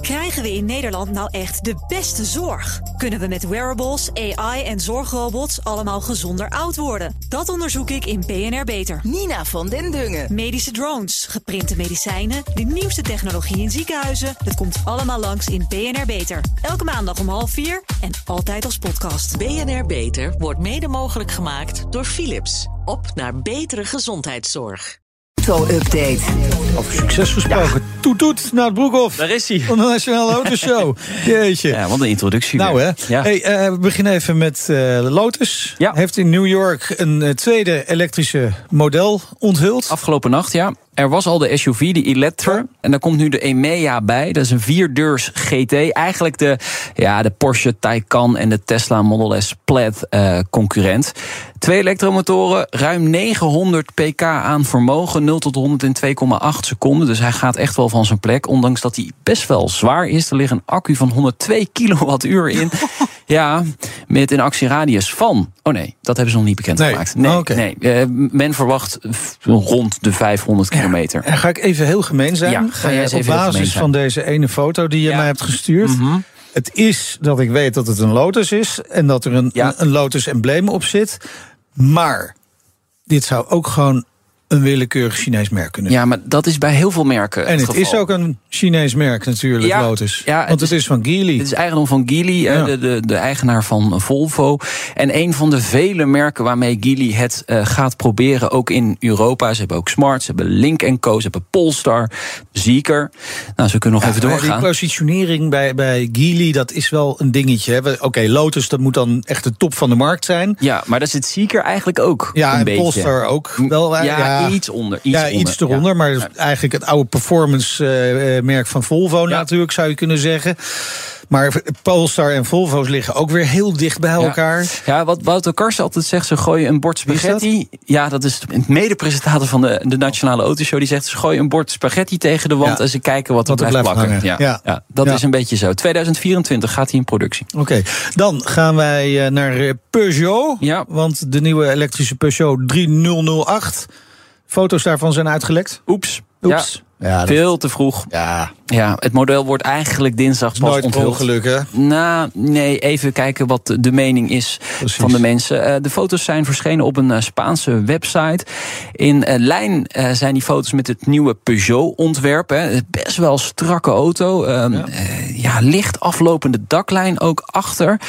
Krijgen we in Nederland nou echt de beste zorg? Kunnen we met wearables, AI en zorgrobots allemaal gezonder oud worden? Dat onderzoek ik in BNR Beter. Nina van den Dungen. Medische drones, geprinte medicijnen, de nieuwste technologie in ziekenhuizen. Het komt allemaal langs in BNR Beter. Elke maandag om half vier en altijd als podcast. BNR Beter wordt mede mogelijk gemaakt door Philips. Op naar betere gezondheidszorg. Auto-update. Over succes gesproken. Toet toet naar het Broekhof. Daar is hij. Van de Nationale Autoshow. Jeetje. Ja, wat een introductie. Nou weer. hè. Ja. Hey, eh, we beginnen even met eh, Lotus. Ja. Heeft in New York een eh, tweede elektrische model onthuld. Afgelopen nacht, ja. Er was al de SUV, de Electra. En daar komt nu de Emea bij. Dat is een vierdeurs GT. Eigenlijk de, ja, de Porsche Taycan en de Tesla Model S Plaid eh, concurrent. Twee elektromotoren, ruim 900 pk aan vermogen. 0 tot 100 in 2,8 seconden. Dus hij gaat echt wel van zijn plek. Ondanks dat hij best wel zwaar is. Er ligt een accu van 102 kilowattuur in. ja, met een actieradius van... Oh nee, dat hebben ze nog niet bekendgemaakt. Nee. Nee, nee. Eh, men verwacht rond de 500 kilometer. En ga ik even heel gemeen zijn. Ja, ga jij eens Eh, even Op basis zijn. van deze ene foto die je Ja. mij hebt gestuurd. Mhm. Het is dat ik weet dat het een Lotus is. En dat er een, Ja. een, een Lotus-embleem op zit. Maar dit zou ook gewoon een willekeurig Chinees merk kunnen. Ja, maar dat is bij heel veel merken. En het geval. is ook een Chinees merk natuurlijk, Ja, Lotus. ja, Want het het is van Geely. Het is eigendom van Geely, eh, Ja. de, de, de eigenaar van Volvo. En een van de vele merken waarmee Geely het eh, gaat proberen, ook in Europa. Ze hebben ook Smart, ze hebben Link Co, ze hebben Polestar, Zeker. Nou, ze kunnen nog even doorgaan. Die positionering bij, bij Geely, dat is wel een dingetje. Oké, Lotus, dat moet dan echt de top van de markt zijn. Ja, maar daar zit Zeker eigenlijk ook Ja, een en beetje. Polestar ook wel. Ja, iets onder. Iets ja, onder. iets eronder. Maar eigenlijk het oude performance-merk van Volvo natuurlijk, zou je kunnen zeggen. Maar Polestar en Volvo's liggen ook weer heel dicht bij elkaar. Ja, wat Wouter Karsen altijd zegt, ze gooien een bord dat? spaghetti. Ja, dat is een mede-presentator van de, de Nationale Autoshow. Die zegt, ze gooien een bord spaghetti tegen de wand... Ja. en ze kijken wat er Wat er blijft blijft plakken. Ja, Ja. dat is een beetje zo. 2024 gaat hij in productie. Oké, dan gaan wij eh, naar eh, Peugeot. Ja. Want de nieuwe elektrische Peugeot 3008. Foto's daarvan zijn uitgelekt. Oeps. Oeps. Ja, Ja, dat- veel te vroeg. Ja, Ja, het model wordt eigenlijk dinsdag pas nooit onthuld. ongeluk, hè? Nou, nee, even kijken wat de- mening is Precies. van de mensen. Eh, de foto's zijn verschenen op een eh, Spaanse website. In eh, lijn zijn die foto's met het nieuwe Peugeot-ontwerp. Best wel strakke auto. Ehm, Ja. ja, licht aflopende daklijn ook achter.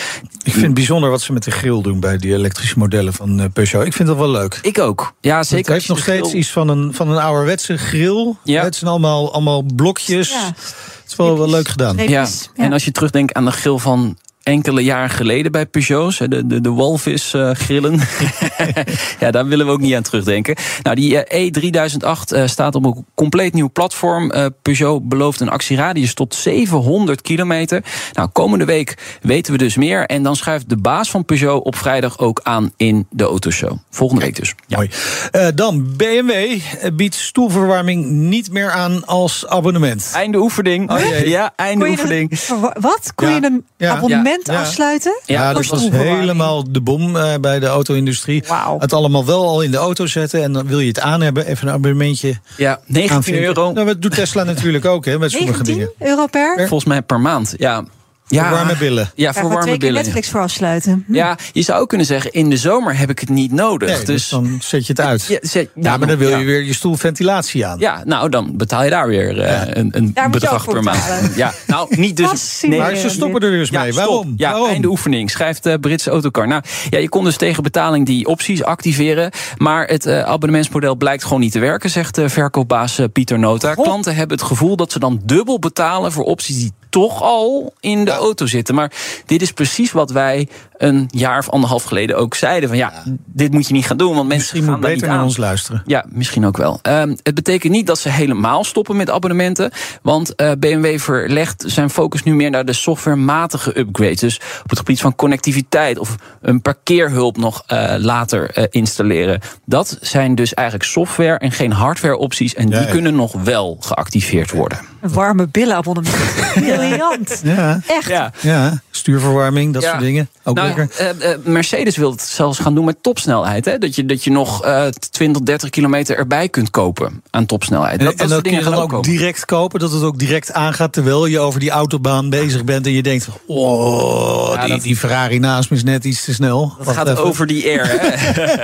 Ik vind het bijzonder wat ze met de grill doen bij die elektrische modellen van Peugeot. Ik vind dat wel leuk. Ik ook. Ja, zeker. het heeft nog steeds grill- iets van een, van een ouderwetse grill. Ja. Het zijn allemaal, allemaal blokjes. Ja. Het is wel, wel leuk gedaan. Ja. En als je terugdenkt aan de grill van enkele jaren geleden bij Peugeot's, hè, de, de, de walvis eh, grillen. ja, daar willen we ook niet aan terugdenken. Nou, die eh, E3008 eh, staat op een compleet nieuw platform. Eh, Peugeot belooft een actieradius tot 700 kilometer. Nou, komende week weten we dus meer. En dan schuift de baas van Peugeot op vrijdag ook aan in de autoshow. Volgende week dus. Ja. Mooi. Eh, dan, BMW biedt stoelverwarming niet meer aan als abonnement. Einde oefening. Oh, ja, einde oefening. wat? Kon Ja. je een Ja. abonnement Ja. Ja. afsluiten? Ja, dat was helemaal de bom eh, bij de auto-industrie. Het allemaal wel al in de auto zetten. En dan wil je het aan hebben, even een abonnementje Ja, 19 aanvinken. euro. Nou, dat doet Tesla natuurlijk ook, hè, met sommige 19 dingen. euro per? Volgens mij per maand. Ja, ja. Voor warme billen. Ja, voor warme twee keer billen. Netflix voor afsluiten. Hm. Ja, je zou ook kunnen zeggen, in de zomer heb ik het niet nodig. Nee, dus dus dan zet je het uit. ja, zet- Ja, maar dan wil ja. je weer je stoelventilatie aan. Ja, nou dan betaal je daar weer eh, Ja. een, een Daar bedrag per maand. Ja, nou niet dus. Maar ze stoppen er dus Ja, mee. stop. Waarom? Ja, Waarom? einde oefening, schrijft de Britse autocar. Nou, ja, je kon dus tegen betaling die opties activeren. Maar het eh, abonnementsmodel blijkt gewoon niet te werken, zegt de verkoopbaas eh, Pieter Nota. Klanten hebben het gevoel dat ze dan dubbel betalen voor opties die toch al in de auto zitten. Maar dit is precies wat wij een jaar of anderhalf geleden ook zeiden. Van ja, dit moet je niet gaan doen, want mensen Misschien gaan moet beter niet naar aan. ons luisteren. Ja, misschien ook wel. Ehm, het betekent niet dat ze helemaal stoppen met abonnementen. Want eh, BMW verlegt zijn focus nu meer naar de softwarematige upgrades. Dus op het gebied van connectiviteit of een parkeerhulp nog eh, later eh, installeren. Dat zijn dus eigenlijk software en geen hardware opties. En Ja, die ja. kunnen nog wel geactiveerd worden. Een warme billenabonnement. Briljant. Ja, Echt. Ja. ja. stuurverwarming, dat Ja. soort dingen. Ook Nou, lekker. eh, eh, Mercedes wil het zelfs gaan doen met topsnelheid. Hè? Dat, je, dat je nog eh 20, 30 kilometer erbij kunt kopen aan topsnelheid. En, dat, en dat dat kun je dingen dan gaan ook direct kopen, dat het ook direct aangaat terwijl je over die autobaan bezig bent en je denkt, oh, Ja, die, dat- die Ferrari naast me is net iets te snel. Dat Wacht gaat even. over die air. Hè?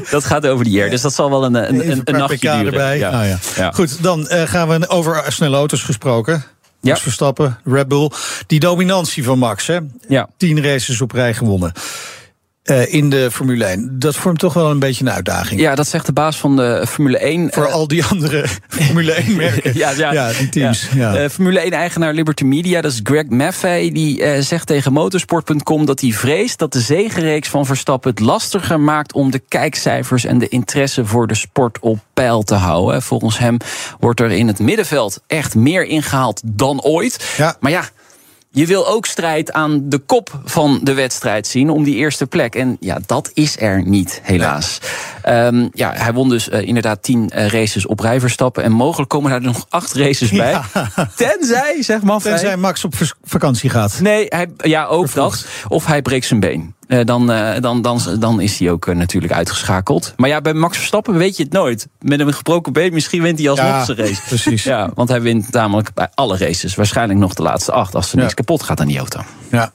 dat gaat over die air. Dus dat zal wel een, een, een, nachtje duren. erbij. Ja. Nou ja. Ja. Goed, dan eh, gaan we over snelle auto's gesproken. Ja. Max Verstappen, Red Bull. Die dominantie van Max, hè? Ja. Tien races op rij gewonnen. Eh, in de Formule 1. Dat vormt toch wel een beetje een uitdaging. ja, dat zegt de baas van de Formule 1. Voor eh, al die andere Formule 1 merken. Ja, ja, die teams. ja. Ja. Eh, Formule 1-eigenaar Liberty Media, dat is Greg Maffei, die zegt tegen motorsport.com dat hij vreest dat de zegenreeks van Verstappen het lastiger maakt om de kijkcijfers en de interesse voor de sport op peil te houden. Volgens hem wordt er in het middenveld echt meer ingehaald dan ooit. Ja. Maar ja. Je wil ook strijd aan de kop van de wedstrijd zien om die eerste plek. En ja, dat is er niet, helaas. Ehm, ja, hij won dus eh, inderdaad tien eh, races op rij Verstappen. En mogelijk komen daar nog acht races bij. Ja. Tenzij, zeg maar. Tenzij Max op vakantie gaat. Nee, hij, ja, ook dat. Of hij breekt zijn been. Eh, dan, eh, dan, dan, dan is hij ook eh, natuurlijk uitgeschakeld. Maar ja, bij Max Verstappen weet je het nooit. Met een gebroken been, misschien wint hij alsnog Ja, zijn race. precies. Ja, want hij wint namelijk bij alle races. Waarschijnlijk nog de laatste acht. Als er Ja. niks kapot gaat aan die auto. Ja.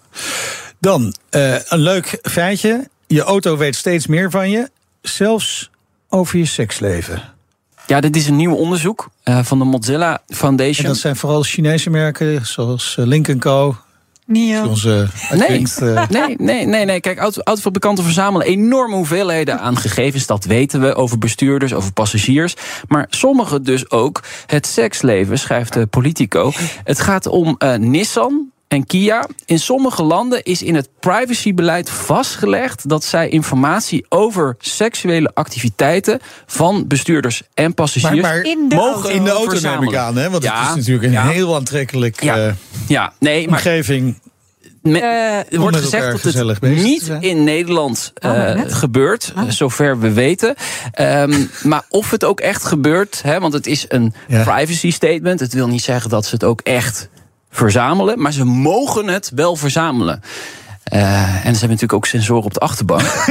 Dan een leuk feitje. Je auto weet steeds meer van je. Zelfs over je seksleven. Ja, dit is een nieuw onderzoek van de Mozilla En Foundation. dat zijn vooral Chinese merken, zoals Link Co. Nio. Onze Nee. eh, Nee, nee, nee, nee. Kijk, auto, autofabrikanten verzamelen enorme hoeveelheden aan gegevens. Dat weten we over bestuurders, over passagiers. Maar sommigen dus ook het seksleven, schrijft de Politico. Het gaat om eh, Nissan. En Kia. In sommige landen is in het privacybeleid vastgelegd dat zij informatie over seksuele activiteiten van bestuurders en passagiers maar In de mogen auto. in de auto neem ik aan, hè? Want Ja, het is natuurlijk een ja. heel aantrekkelijk Ja. eh, Ja, nee, maar omgeving. Me- Eh, er wordt gezegd dat het niet zijn. in Nederland Oh, eh, net. gebeurt, Ah. zover we weten. Ehm, maar of het ook echt gebeurt, hè, want het is een Ja. privacy statement. Het wil niet zeggen dat ze het ook echt verzamelen, maar ze mogen het wel verzamelen. Eh, en ze hebben natuurlijk ook sensoren op de achterbank.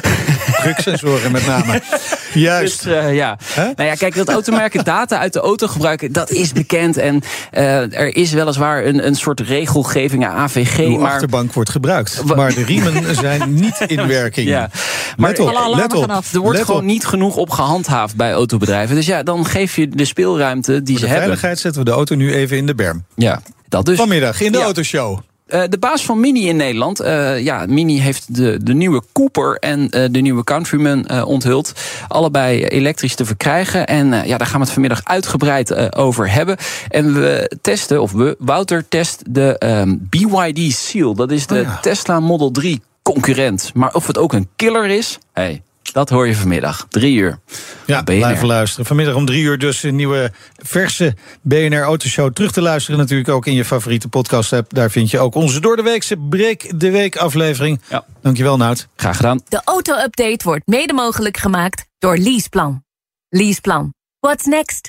Drugsensoren met name. Juist. Dus eh, ja. Nou ja, kijk, dat automerken data uit de auto gebruiken, dat is bekend. En eh, er is weliswaar een, een soort regelgeving aan AVG. Uw maar achterbank wordt gebruikt. Maar de riemen zijn niet in werking. Ja, maar Let op, let op. Er wordt let gewoon op. niet genoeg op gehandhaafd bij autobedrijven. Dus ja, dan geef je de speelruimte die Voor ze de hebben. veiligheid zetten we de auto nu even in de berm. Ja, dat dus. Vanmiddag in de Ja. autoshow. Eh, de baas van Mini in Nederland. eh, ja, Mini heeft de, de nieuwe Cooper en eh, de nieuwe Countryman onthuld. Allebei elektrisch te verkrijgen. En ja, daar gaan we het vanmiddag uitgebreid over hebben. En we testen, of we, Wouter test de ehm, BYD Seal. Dat is de Oh ja. Tesla Model 3 concurrent. Maar of het ook een killer is, hey, dat hoor je vanmiddag. Drie uur. Ja, blijven luisteren. Vanmiddag om drie uur dus een nieuwe verse BNR Autoshow. Terug te luisteren natuurlijk ook in je favoriete podcast app. Daar vind je ook onze door de weekse Break de Week aflevering. Ja. Dankjewel Nout. Graag gedaan. De auto-update wordt mede mogelijk gemaakt door Leaseplan. Leaseplan. What's next?